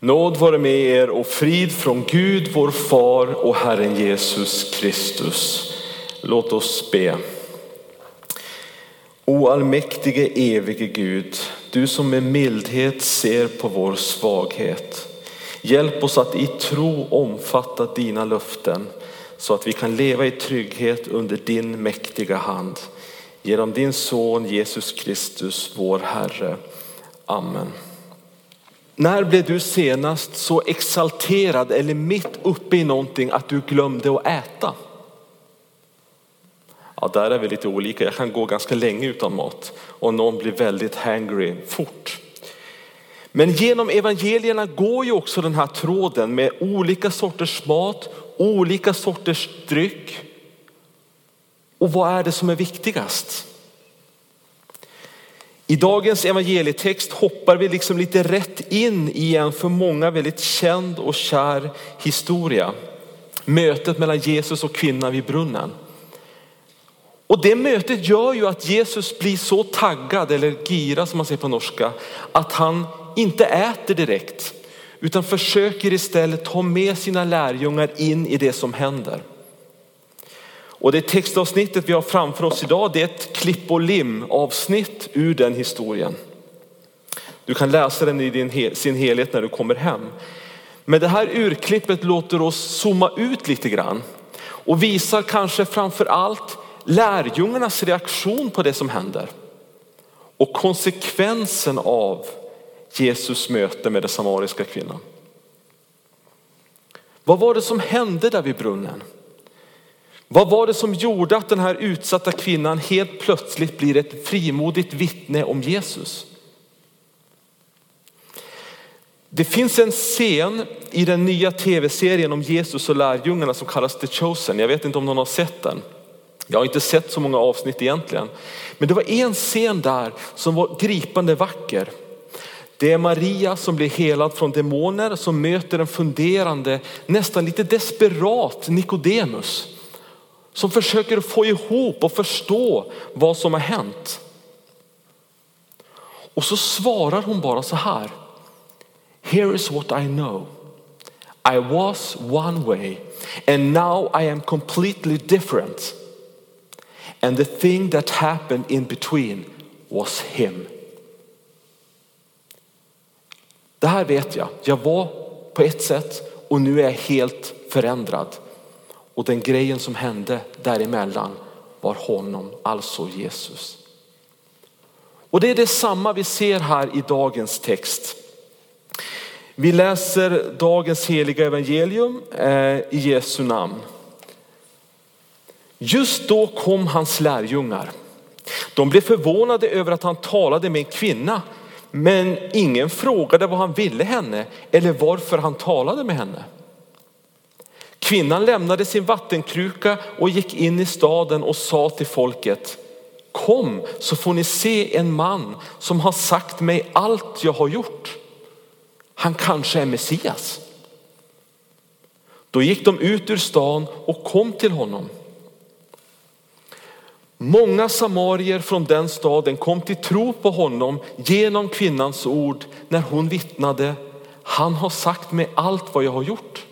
Nåd vare med er och frid från Gud vår far och Herren Jesus Kristus. Låt oss be. O allmäktige evige Gud, du som med mildhet ser på vår svaghet. Hjälp oss att i tro omfatta dina löften så att vi kan leva i trygghet under din mäktiga hand. Genom din son Jesus Kristus, vår Herre. Amen. När blev du senast så exalterad eller mitt uppe i någonting att du glömde att äta? Ja, där är vi lite olika. Jag kan gå ganska länge utan mat och någon blir väldigt hangry fort. Men genom evangelierna går ju också den här tråden med olika sorters mat, olika sorters dryck. Och vad är det som är viktigast? I dagens evangelietext hoppar vi liksom lite rätt in i en för många väldigt känd och kär historia. Mötet mellan Jesus och kvinnan vid brunnen. Och det mötet gör ju att Jesus blir så taggad, eller gira som man säger på norska, att han inte äter direkt utan försöker istället ta med sina lärjungar in i det som händer. Och det textavsnittet vi har framför oss idag det är ett klipp och lim avsnitt ur den historien. Du kan läsa den i din, sin helhet när du kommer hem. Men det här urklippet låter oss zooma ut lite grann och visar kanske framför allt lärjungarnas reaktion på det som händer och konsekvensen av Jesus möte med den samariska kvinnan. Vad var det som hände där vid brunnen? Vad var det som gjorde att den här utsatta kvinnan helt plötsligt blir ett frimodigt vittne om Jesus? Det finns en scen i den nya tv-serien om Jesus och lärjungarna som kallas The Chosen. Jag vet inte om någon har sett den. Jag har inte sett så många avsnitt egentligen. Men det var en scen där som var gripande vacker. Det är Maria som blir helad från demoner som möter en funderande, nästan lite desperat Nikodemus som försöker få ihop och förstå vad som har hänt. Och så svarar hon bara så här. Here is what I know. I was one way and now I am completely different. And the thing that happened in between was him. Det här vet jag. Jag var på ett sätt och nu är jag helt förändrad. Och den grejen som hände däremellan var honom, alltså Jesus. Och det är detsamma vi ser här i dagens text. Vi läser dagens heliga evangelium eh, i Jesu namn. Just då kom hans lärjungar. De blev förvånade över att han talade med en kvinna, men ingen frågade vad han ville henne eller varför han talade med henne. Kvinnan lämnade sin vattenkruka och gick in i staden och sa till folket, kom så får ni se en man som har sagt mig allt jag har gjort. Han kanske är Messias. Då gick de ut ur stan och kom till honom. Många samarier från den staden kom till tro på honom genom kvinnans ord när hon vittnade, han har sagt mig allt vad jag har gjort.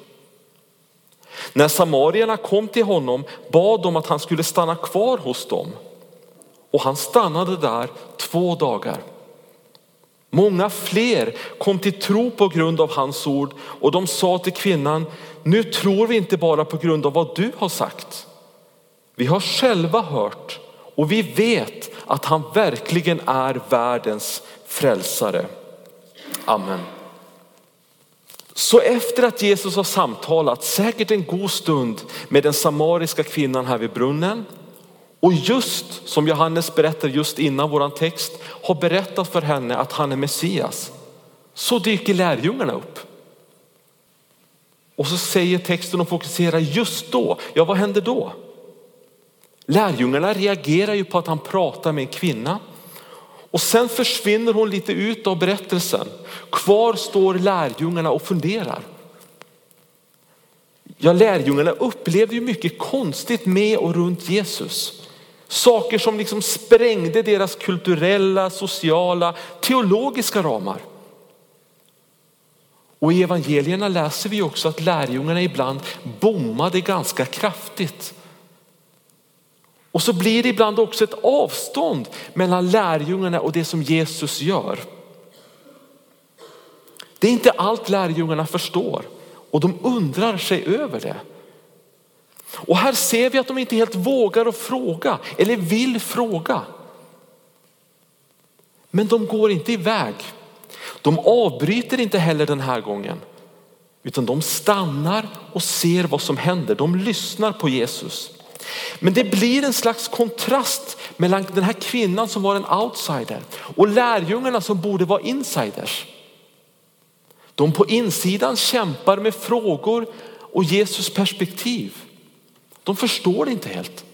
När samarierna kom till honom bad de att han skulle stanna kvar hos dem. Och han stannade där två dagar. Många fler kom till tro på grund av hans ord och de sa till kvinnan, nu tror vi inte bara på grund av vad du har sagt. Vi har själva hört och vi vet att han verkligen är världens frälsare. Amen. Så efter att Jesus har samtalat säkert en god stund med den samariska kvinnan här vid brunnen och just som Johannes berättar just innan våran text har berättat för henne att han är Messias så dyker lärjungarna upp. Och så säger texten och fokuserar just då. Ja, vad händer då? Lärjungarna reagerar ju på att han pratar med en kvinna och sen försvinner hon lite ut av berättelsen. Kvar står lärjungarna och funderar. Ja, lärjungarna upplevde ju mycket konstigt med och runt Jesus. Saker som liksom sprängde deras kulturella, sociala, teologiska ramar. Och i evangelierna läser vi också att lärjungarna ibland bommade ganska kraftigt. Och så blir det ibland också ett avstånd mellan lärjungarna och det som Jesus gör. Det är inte allt lärjungarna förstår och de undrar sig över det. Och här ser vi att de inte helt vågar att fråga eller vill fråga. Men de går inte iväg. De avbryter inte heller den här gången. Utan de stannar och ser vad som händer. De lyssnar på Jesus. Men det blir en slags kontrast mellan den här kvinnan som var en outsider och lärjungarna som borde vara insiders. De på insidan kämpar med frågor och Jesus perspektiv. De förstår det inte helt.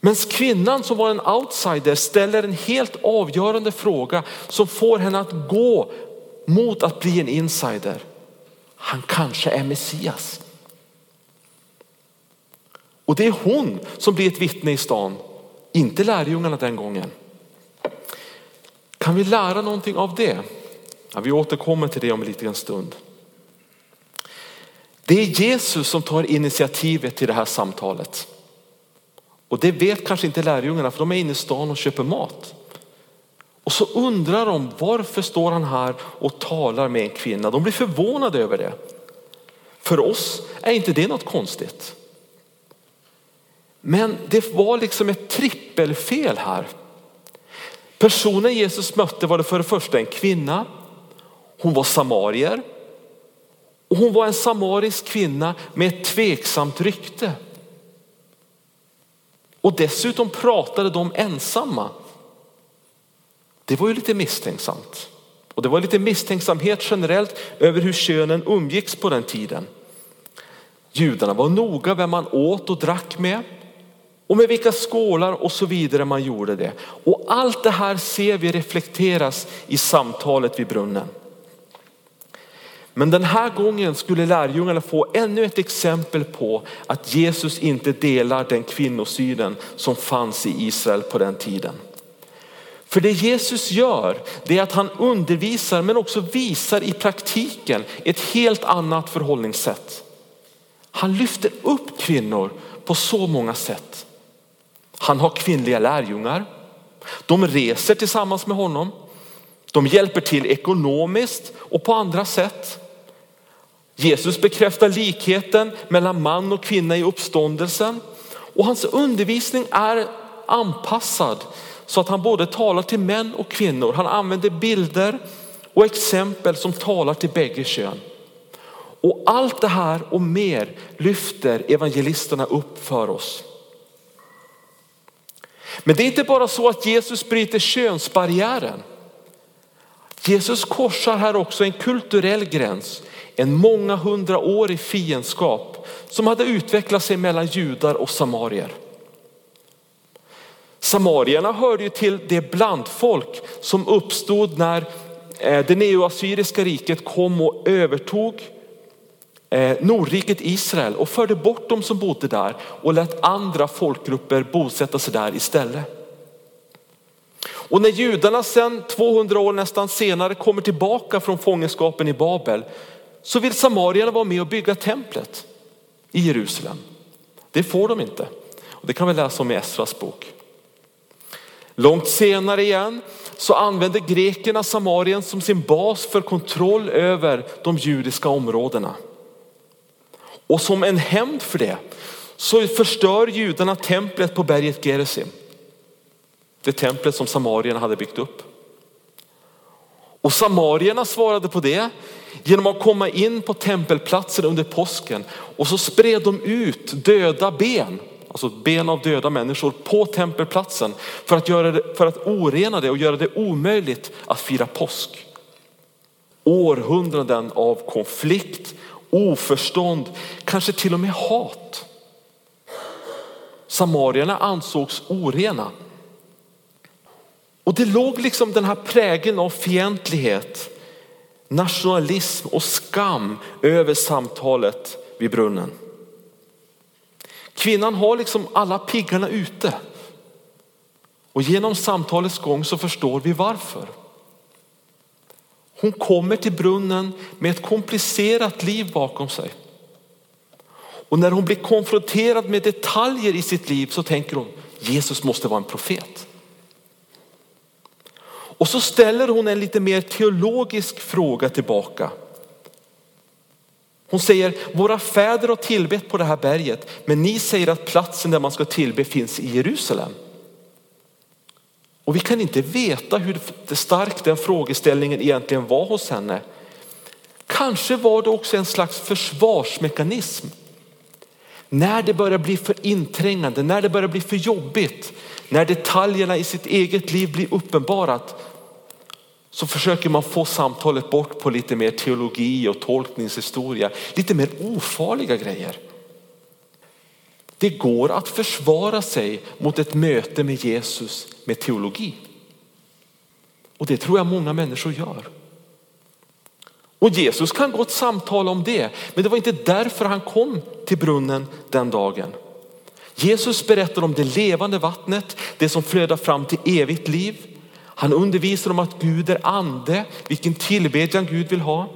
Men kvinnan som var en outsider ställer en helt avgörande fråga som får henne att gå mot att bli en insider. Han kanske är Messias. Och det är hon som blir ett vittne i stan, inte lärjungarna den gången. Kan vi lära någonting av det? Ja, vi återkommer till det om en liten stund. Det är Jesus som tar initiativet till det här samtalet. Och det vet kanske inte lärjungarna för de är inne i stan och köper mat. Och så undrar de varför står han här och talar med en kvinna. De blir förvånade över det. För oss är inte det något konstigt. Men det var liksom ett trippelfel här. Personen Jesus mötte var det för det första en kvinna. Hon var samarier. Och hon var en samarisk kvinna med ett tveksamt rykte. Och dessutom pratade de ensamma. Det var ju lite misstänksamt. Och det var lite misstänksamhet generellt över hur könen umgicks på den tiden. Judarna var noga vem man åt och drack med och med vilka skålar och så vidare man gjorde det. Och allt det här ser vi reflekteras i samtalet vid brunnen. Men den här gången skulle lärjungarna få ännu ett exempel på att Jesus inte delar den kvinnosynen som fanns i Israel på den tiden. För det Jesus gör det är att han undervisar men också visar i praktiken ett helt annat förhållningssätt. Han lyfter upp kvinnor på så många sätt. Han har kvinnliga lärjungar. De reser tillsammans med honom. De hjälper till ekonomiskt och på andra sätt. Jesus bekräftar likheten mellan man och kvinna i uppståndelsen och hans undervisning är anpassad så att han både talar till män och kvinnor. Han använder bilder och exempel som talar till bägge kön. Och allt det här och mer lyfter evangelisterna upp för oss. Men det är inte bara så att Jesus bryter könsbarriären. Jesus korsar här också en kulturell gräns, en många hundraårig fiendskap som hade utvecklat sig mellan judar och samarier. Samarierna hörde ju till det blandfolk som uppstod när eh, det neoassyriska riket kom och övertog eh, Nordriket Israel och förde bort dem som bodde där och lät andra folkgrupper bosätta sig där istället. Och när judarna sen 200 år nästan senare kommer tillbaka från fångenskapen i Babel så vill samarierna vara med och bygga templet i Jerusalem. Det får de inte. Och det kan vi läsa om i Esras bok. Långt senare igen så använder grekerna Samarien som sin bas för kontroll över de judiska områdena. Och som en hämnd för det så förstör judarna templet på berget Gerizim. Det templet som samarierna hade byggt upp. Och samarierna svarade på det genom att komma in på tempelplatsen under påsken och så spred de ut döda ben, alltså ben av döda människor på tempelplatsen för att, göra det, för att orena det och göra det omöjligt att fira påsk. Århundraden av konflikt, oförstånd, kanske till och med hat. Samarierna ansågs orena. Och det låg liksom den här prägeln av fientlighet, nationalism och skam över samtalet vid brunnen. Kvinnan har liksom alla piggarna ute. Och genom samtalets gång så förstår vi varför. Hon kommer till brunnen med ett komplicerat liv bakom sig. Och när hon blir konfronterad med detaljer i sitt liv så tänker hon Jesus måste vara en profet. Och så ställer hon en lite mer teologisk fråga tillbaka. Hon säger, våra fäder har tillbett på det här berget, men ni säger att platsen där man ska tillbe finns i Jerusalem. Och vi kan inte veta hur stark den frågeställningen egentligen var hos henne. Kanske var det också en slags försvarsmekanism. När det börjar bli för inträngande, när det börjar bli för jobbigt, när detaljerna i sitt eget liv blir uppenbarat så försöker man få samtalet bort på lite mer teologi och tolkningshistoria, lite mer ofarliga grejer. Det går att försvara sig mot ett möte med Jesus med teologi. Och det tror jag många människor gör. Och Jesus kan gott samtala om det, men det var inte därför han kom till brunnen den dagen. Jesus berättar om det levande vattnet, det som flödar fram till evigt liv. Han undervisar om att Gud är ande, vilken tillbedjan Gud vill ha.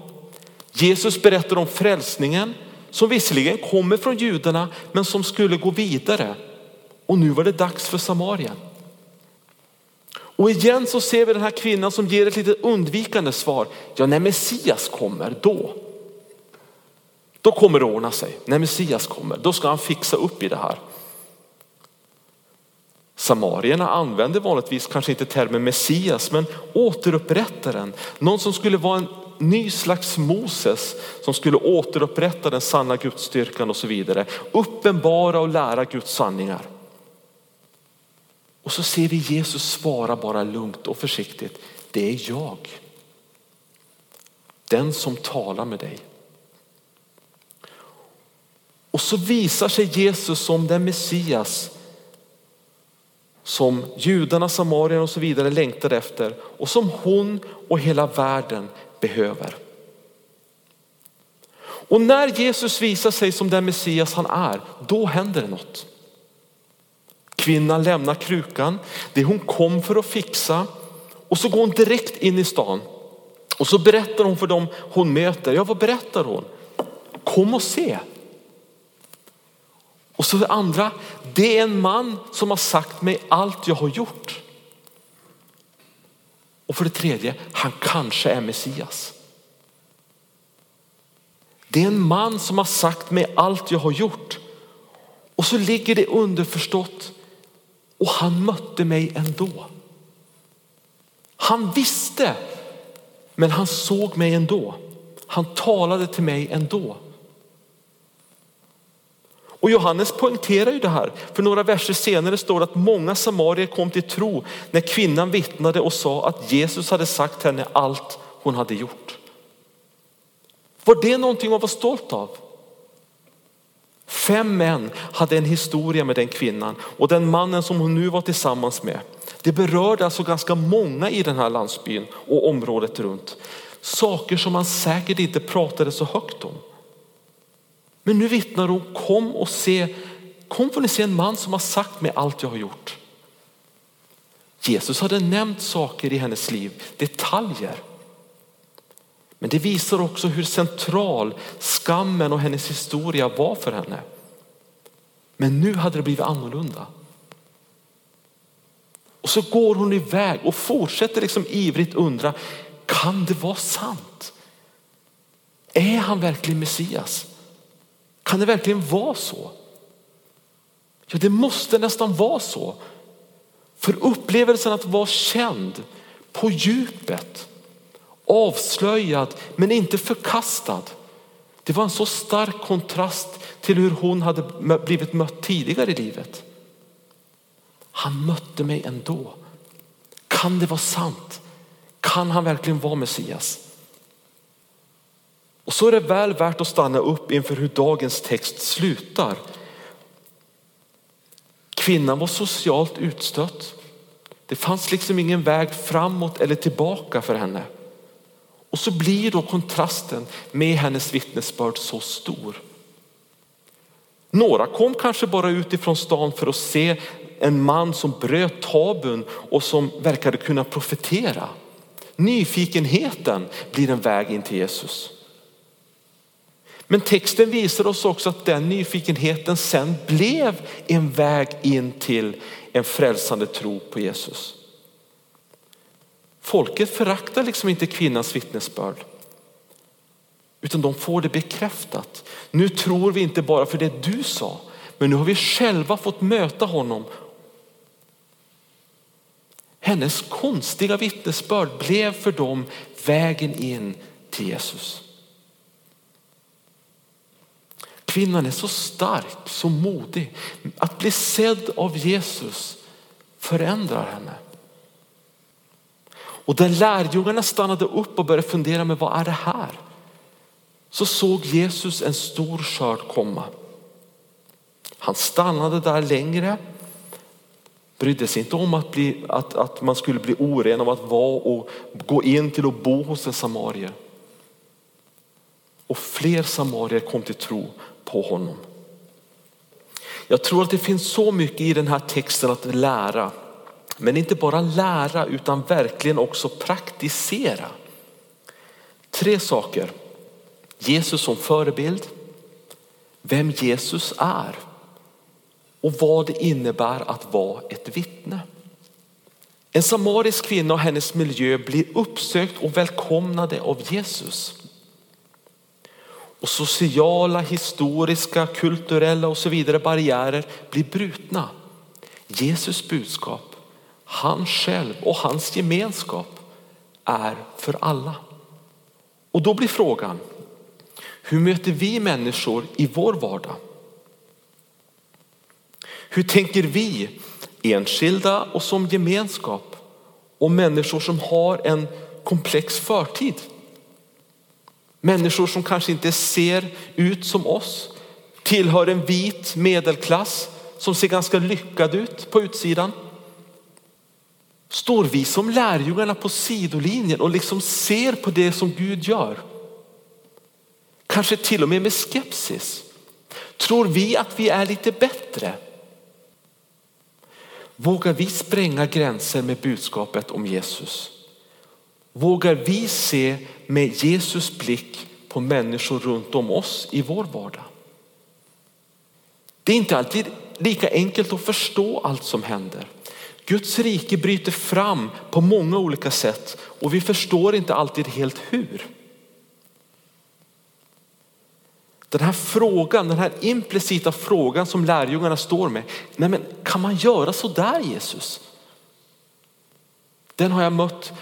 Jesus berättar om frälsningen som visserligen kommer från judarna men som skulle gå vidare. Och nu var det dags för Samarien. Och igen så ser vi den här kvinnan som ger ett lite undvikande svar. Ja, när Messias kommer då. Då kommer det ordna sig. När Messias kommer, då ska han fixa upp i det här. Samarierna använder vanligtvis kanske inte termen Messias men återupprättaren. Någon som skulle vara en ny slags Moses som skulle återupprätta den sanna gudstyrkan och så vidare. Uppenbara och lära Guds sanningar. Och så ser vi Jesus svara bara lugnt och försiktigt. Det är jag. Den som talar med dig. Och så visar sig Jesus som den Messias som judarna, samarierna och så vidare längtade efter och som hon och hela världen behöver. Och när Jesus visar sig som den Messias han är, då händer det något. Kvinnan lämnar krukan, det hon kom för att fixa och så går hon direkt in i stan. Och så berättar hon för dem hon möter. Ja, vad berättar hon? Kom och se. Och så det andra, det är en man som har sagt mig allt jag har gjort. Och för det tredje, han kanske är Messias. Det är en man som har sagt mig allt jag har gjort. Och så ligger det underförstått och han mötte mig ändå. Han visste, men han såg mig ändå. Han talade till mig ändå. Och Johannes poängterar ju det här. För några verser senare står det att många samarier kom till tro när kvinnan vittnade och sa att Jesus hade sagt henne allt hon hade gjort. Var det någonting att vara stolt av? Fem män hade en historia med den kvinnan och den mannen som hon nu var tillsammans med. Det berörde alltså ganska många i den här landsbyn och området runt. Saker som man säkert inte pratade så högt om. Men nu vittnar hon, kom och se, kom får ni se en man som har sagt mig allt jag har gjort. Jesus hade nämnt saker i hennes liv, detaljer. Men det visar också hur central skammen och hennes historia var för henne. Men nu hade det blivit annorlunda. Och så går hon iväg och fortsätter liksom ivrigt undra, kan det vara sant? Är han verkligen Messias? Kan det verkligen vara så? Ja, det måste nästan vara så. För upplevelsen att vara känd på djupet, avslöjad men inte förkastad. Det var en så stark kontrast till hur hon hade blivit mött tidigare i livet. Han mötte mig ändå. Kan det vara sant? Kan han verkligen vara Messias? Och så är det väl värt att stanna upp inför hur dagens text slutar. Kvinnan var socialt utstött. Det fanns liksom ingen väg framåt eller tillbaka för henne. Och så blir då kontrasten med hennes vittnesbörd så stor. Några kom kanske bara utifrån stan för att se en man som bröt tabun och som verkade kunna profetera. Nyfikenheten blir en väg in till Jesus. Men texten visar oss också att den nyfikenheten sen blev en väg in till en frälsande tro på Jesus. Folket föraktar liksom inte kvinnans vittnesbörd. Utan de får det bekräftat. Nu tror vi inte bara för det du sa, men nu har vi själva fått möta honom. Hennes konstiga vittnesbörd blev för dem vägen in till Jesus. Kvinnan är så stark, så modig. Att bli sedd av Jesus förändrar henne. Och där lärjungarna stannade upp och började fundera med vad är det här? Så såg Jesus en stor skörd komma. Han stannade där längre, brydde sig inte om att, bli, att, att man skulle bli oren av att vara och gå in till och bo hos en samarier. Och fler samarier kom till tro på honom. Jag tror att det finns så mycket i den här texten att lära. Men inte bara lära utan verkligen också praktisera. Tre saker. Jesus som förebild, vem Jesus är och vad det innebär att vara ett vittne. En samarisk kvinna och hennes miljö blir uppsökt och välkomnade av Jesus. Och sociala, historiska, kulturella och så vidare barriärer blir brutna. Jesus budskap, han själv och hans gemenskap är för alla. Och då blir frågan, hur möter vi människor i vår vardag? Hur tänker vi enskilda och som gemenskap om människor som har en komplex förtid? Människor som kanske inte ser ut som oss, tillhör en vit medelklass som ser ganska lyckad ut på utsidan. Står vi som lärjungarna på sidolinjen och liksom ser på det som Gud gör? Kanske till och med med skepsis. Tror vi att vi är lite bättre? Vågar vi spränga gränser med budskapet om Jesus? Vågar vi se med Jesus blick på människor runt om oss i vår vardag? Det är inte alltid lika enkelt att förstå allt som händer. Guds rike bryter fram på många olika sätt och vi förstår inte alltid helt hur. Den här frågan, den här implicita frågan som lärjungarna står med. Nej men kan man göra så där Jesus? Den har jag mött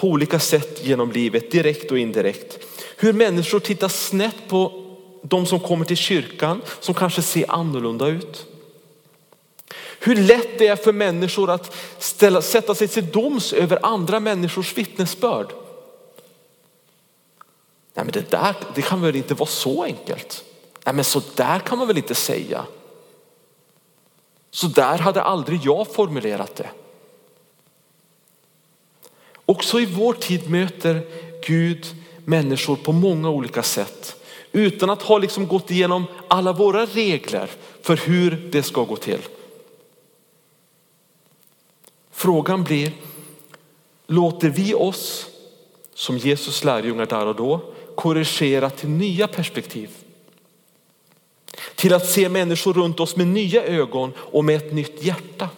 på olika sätt genom livet, direkt och indirekt. Hur människor tittar snett på de som kommer till kyrkan som kanske ser annorlunda ut. Hur lätt det är för människor att ställa, sätta sig till doms över andra människors vittnesbörd. Nej men det där det kan väl inte vara så enkelt. Nej men så där kan man väl inte säga. Så där hade aldrig jag formulerat det. Också i vår tid möter Gud människor på många olika sätt utan att ha liksom gått igenom alla våra regler för hur det ska gå till. Frågan blir, låter vi oss som Jesus lärjungar där och då korrigera till nya perspektiv? Till att se människor runt oss med nya ögon och med ett nytt hjärta.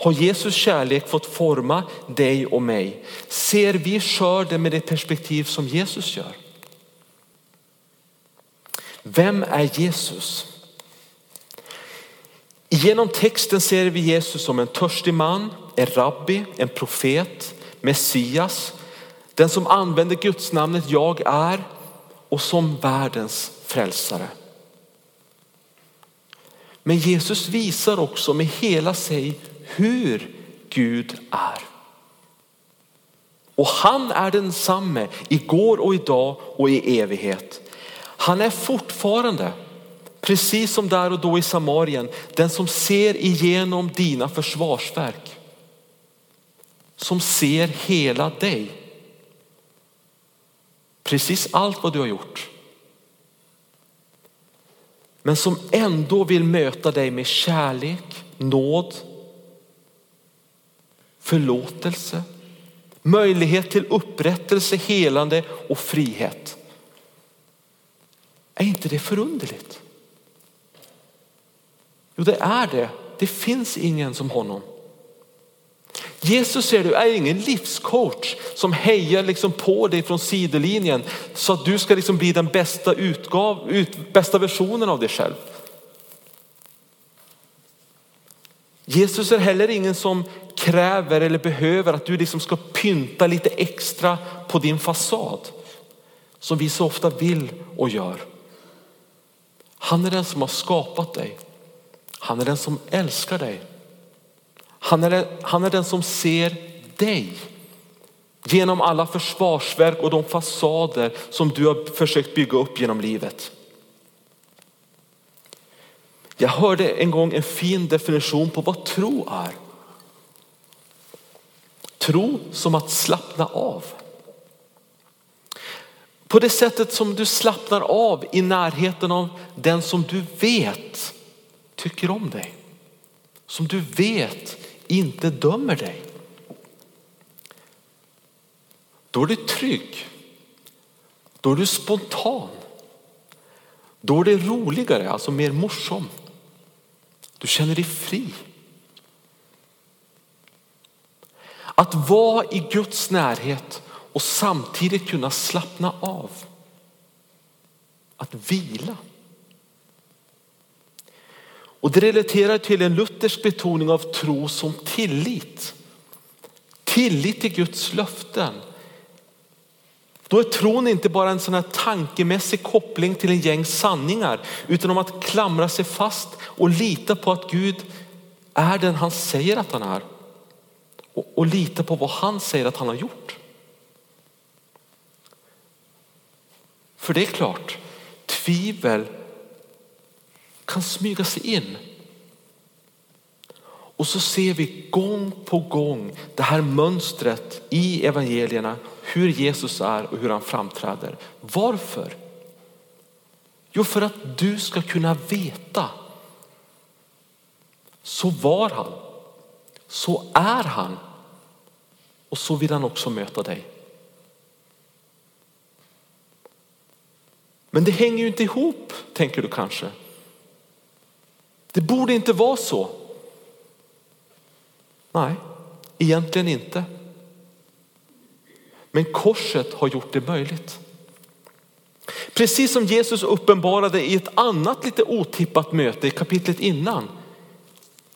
Har Jesus kärlek fått forma dig och mig? Ser vi skörden med det perspektiv som Jesus gör? Vem är Jesus? Genom texten ser vi Jesus som en törstig man, en rabbi, en profet, Messias, den som använder Guds namnet jag är och som världens frälsare. Men Jesus visar också med hela sig hur Gud är. Och han är densamme igår och idag och i evighet. Han är fortfarande, precis som där och då i Samarien, den som ser igenom dina försvarsverk. Som ser hela dig. Precis allt vad du har gjort. Men som ändå vill möta dig med kärlek, nåd, förlåtelse, Möjlighet till upprättelse, helande och frihet. Är inte det förunderligt? Jo, det är det. Det finns ingen som honom. Jesus säger du är ingen livscoach som hejar liksom på dig från sidolinjen så att du ska liksom bli den bästa, utgav, ut, bästa versionen av dig själv. Jesus är heller ingen som kräver eller behöver att du liksom ska pynta lite extra på din fasad som vi så ofta vill och gör. Han är den som har skapat dig. Han är den som älskar dig. Han är, den, han är den som ser dig genom alla försvarsverk och de fasader som du har försökt bygga upp genom livet. Jag hörde en gång en fin definition på vad tro är. Tro som att slappna av. På det sättet som du slappnar av i närheten av den som du vet tycker om dig. Som du vet inte dömer dig. Då är du trygg. Då är du spontan. Då är det roligare, alltså mer morsom. Du känner dig fri. Att vara i Guds närhet och samtidigt kunna slappna av. Att vila. Och det relaterar till en luthersk betoning av tro som tillit. Tillit till Guds löften. Då är tron inte bara en sån här tankemässig koppling till en gäng sanningar utan om att klamra sig fast och lita på att Gud är den han säger att han är. Och, och lita på vad han säger att han har gjort. För det är klart, tvivel kan smyga sig in. Och så ser vi gång på gång det här mönstret i evangelierna, hur Jesus är och hur han framträder. Varför? Jo, för att du ska kunna veta. Så var han, så är han och så vill han också möta dig. Men det hänger ju inte ihop, tänker du kanske. Det borde inte vara så. Nej, egentligen inte. Men korset har gjort det möjligt. Precis som Jesus uppenbarade i ett annat lite otippat möte i kapitlet innan.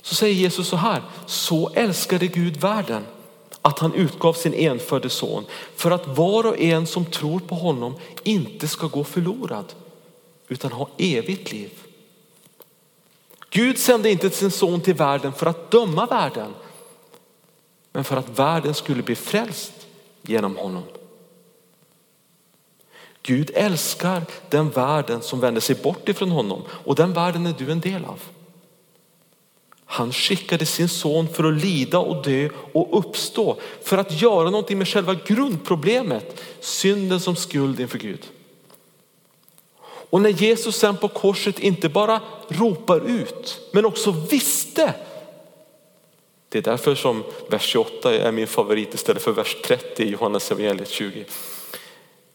Så säger Jesus så här, så älskade Gud världen att han utgav sin enfödde son för att var och en som tror på honom inte ska gå förlorad utan ha evigt liv. Gud sände inte sin son till världen för att döma världen, men för att världen skulle bli frälst genom honom. Gud älskar den världen som vänder sig bort ifrån honom och den världen är du en del av. Han skickade sin son för att lida och dö och uppstå för att göra någonting med själva grundproblemet, synden som skuld inför Gud. Och när Jesus sen på korset inte bara ropar ut men också visste. Det är därför som vers 28 är min favorit istället för vers 30 i Johannes evangeliet 20.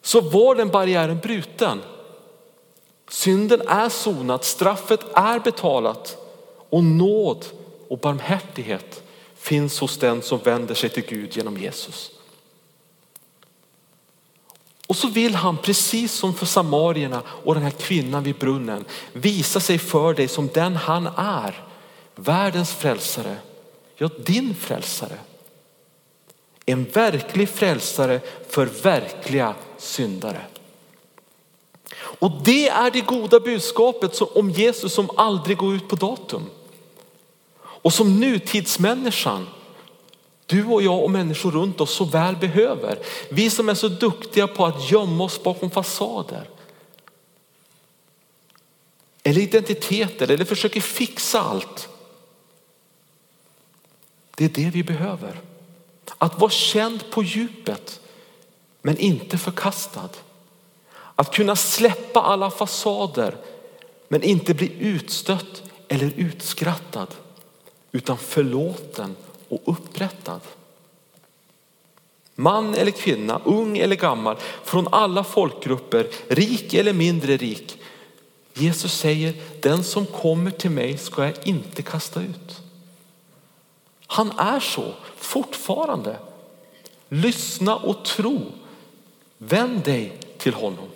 Så var den barriären bruten. Synden är sonad, straffet är betalat och nåd och barmhärtighet finns hos den som vänder sig till Gud genom Jesus. Och så vill han precis som för samarierna och den här kvinnan vid brunnen visa sig för dig som den han är. Världens frälsare, ja din frälsare. En verklig frälsare för verkliga syndare. Och det är det goda budskapet om Jesus som aldrig går ut på datum. Och som nutidsmänniskan du och jag och människor runt oss så väl behöver. Vi som är så duktiga på att gömma oss bakom fasader. Eller identiteter eller försöker fixa allt. Det är det vi behöver. Att vara känd på djupet men inte förkastad. Att kunna släppa alla fasader men inte bli utstött eller utskrattad utan förlåten och upprättad. Man eller kvinna, ung eller gammal, från alla folkgrupper, rik eller mindre rik. Jesus säger, den som kommer till mig ska jag inte kasta ut. Han är så fortfarande. Lyssna och tro. Vänd dig till honom.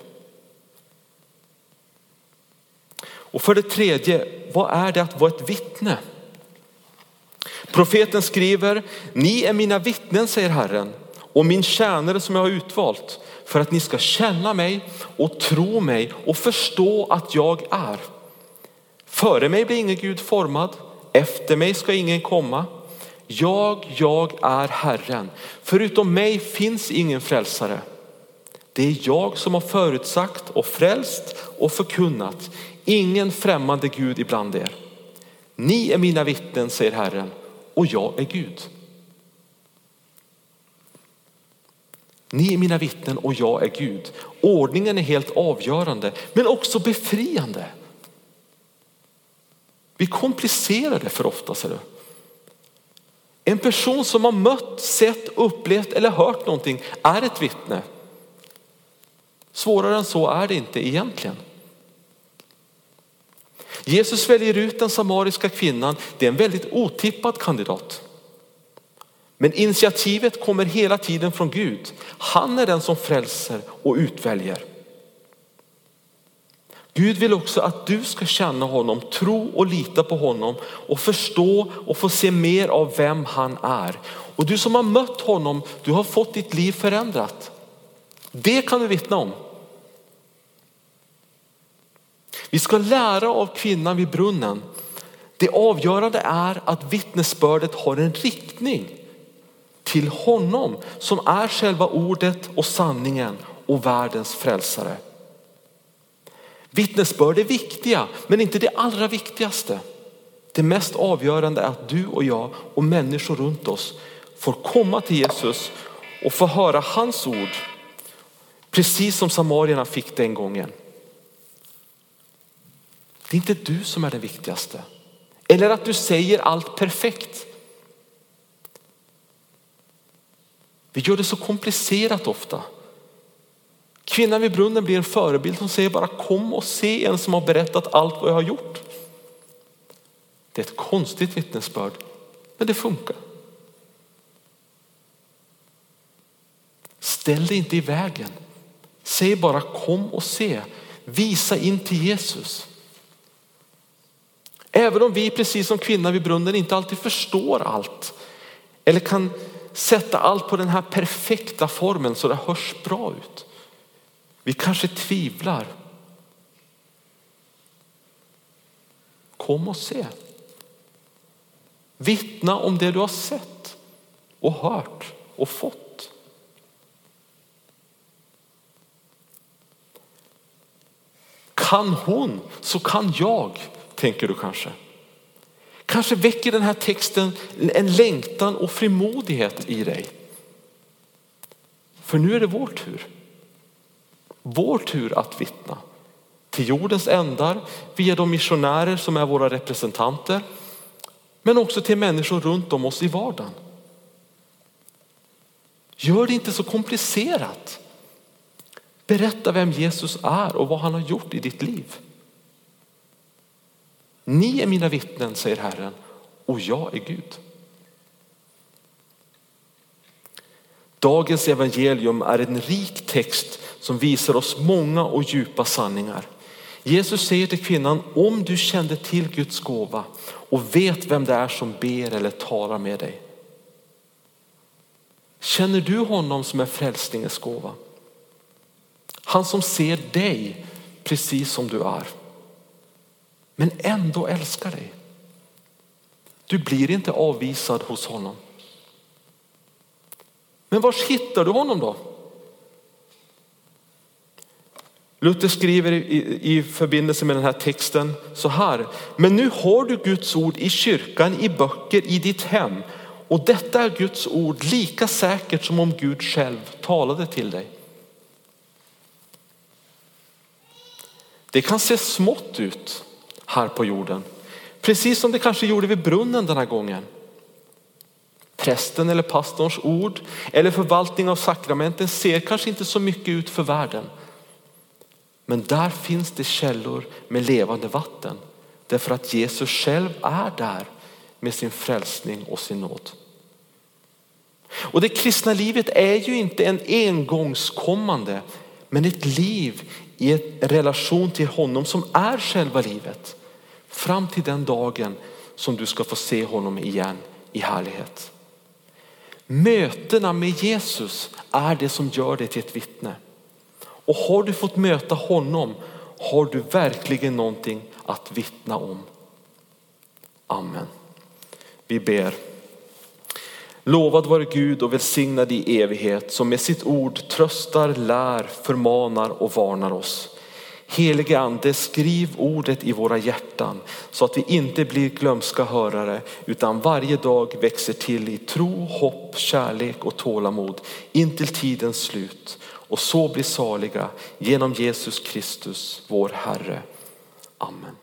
Och för det tredje, vad är det att vara ett vittne? Profeten skriver, ni är mina vittnen säger Herren och min tjänare som jag har utvalt för att ni ska känna mig och tro mig och förstå att jag är. Före mig blir ingen Gud formad, efter mig ska ingen komma. Jag, jag är Herren. Förutom mig finns ingen frälsare. Det är jag som har förutsagt och frälst och förkunnat. Ingen främmande Gud ibland er. Ni är mina vittnen, säger Herren, och jag är Gud. Ni är mina vittnen och jag är Gud. Ordningen är helt avgörande men också befriande. Vi komplicerar det för ofta. Ser du. En person som har mött, sett, upplevt eller hört någonting är ett vittne. Svårare än så är det inte egentligen. Jesus väljer ut den samariska kvinnan. Det är en väldigt otippad kandidat. Men initiativet kommer hela tiden från Gud. Han är den som frälser och utväljer. Gud vill också att du ska känna honom, tro och lita på honom och förstå och få se mer av vem han är. Och du som har mött honom, du har fått ditt liv förändrat. Det kan du vittna om. Vi ska lära av kvinnan vid brunnen. Det avgörande är att vittnesbördet har en riktning till honom som är själva ordet och sanningen och världens frälsare. Vittnesbörd är viktiga men inte det allra viktigaste. Det mest avgörande är att du och jag och människor runt oss får komma till Jesus och få höra hans ord. Precis som samarierna fick den gången. Det är inte du som är det viktigaste. Eller att du säger allt perfekt. Vi gör det så komplicerat ofta. Kvinnan vid brunnen blir en förebild som säger bara kom och se en som har berättat allt vad jag har gjort. Det är ett konstigt vittnesbörd, men det funkar. Ställ dig inte i vägen. Säg bara kom och se. Visa in till Jesus. Även om vi precis som kvinnan vid brunnen inte alltid förstår allt eller kan sätta allt på den här perfekta formen så det hörs bra ut. Vi kanske tvivlar. Kom och se. Vittna om det du har sett och hört och fått. Kan hon så kan jag, tänker du kanske. Kanske väcker den här texten en längtan och frimodighet i dig. För nu är det vår tur. Vår tur att vittna till jordens ändar via de missionärer som är våra representanter. Men också till människor runt om oss i vardagen. Gör det inte så komplicerat. Berätta vem Jesus är och vad han har gjort i ditt liv. Ni är mina vittnen, säger Herren, och jag är Gud. Dagens evangelium är en rik text som visar oss många och djupa sanningar. Jesus säger till kvinnan, om du kände till Guds gåva och vet vem det är som ber eller talar med dig. Känner du honom som är frälsningens gåva? Han som ser dig precis som du är men ändå älskar dig. Du blir inte avvisad hos honom. Men var hittar du honom då? Luther skriver i, i förbindelse med den här texten så här. Men nu har du Guds ord i kyrkan, i böcker, i ditt hem. Och detta är Guds ord lika säkert som om Gud själv talade till dig. Det kan se smått ut här på jorden. Precis som det kanske gjorde vid brunnen den här gången. Prästen eller pastorns ord eller förvaltning av sakramenten ser kanske inte så mycket ut för världen. Men där finns det källor med levande vatten. Därför att Jesus själv är där med sin frälsning och sin nåd. Och det kristna livet är ju inte en engångskommande men ett liv i en relation till honom som är själva livet. Fram till den dagen som du ska få se honom igen i härlighet. Mötena med Jesus är det som gör dig till ett vittne. Och har du fått möta honom har du verkligen någonting att vittna om. Amen. Vi ber. Lovad vare Gud och välsignad i evighet som med sitt ord tröstar, lär, förmanar och varnar oss. Helige ande, skriv ordet i våra hjärtan så att vi inte blir glömska hörare utan varje dag växer till i tro, hopp, kärlek och tålamod intill tidens slut och så blir saliga genom Jesus Kristus, vår Herre. Amen.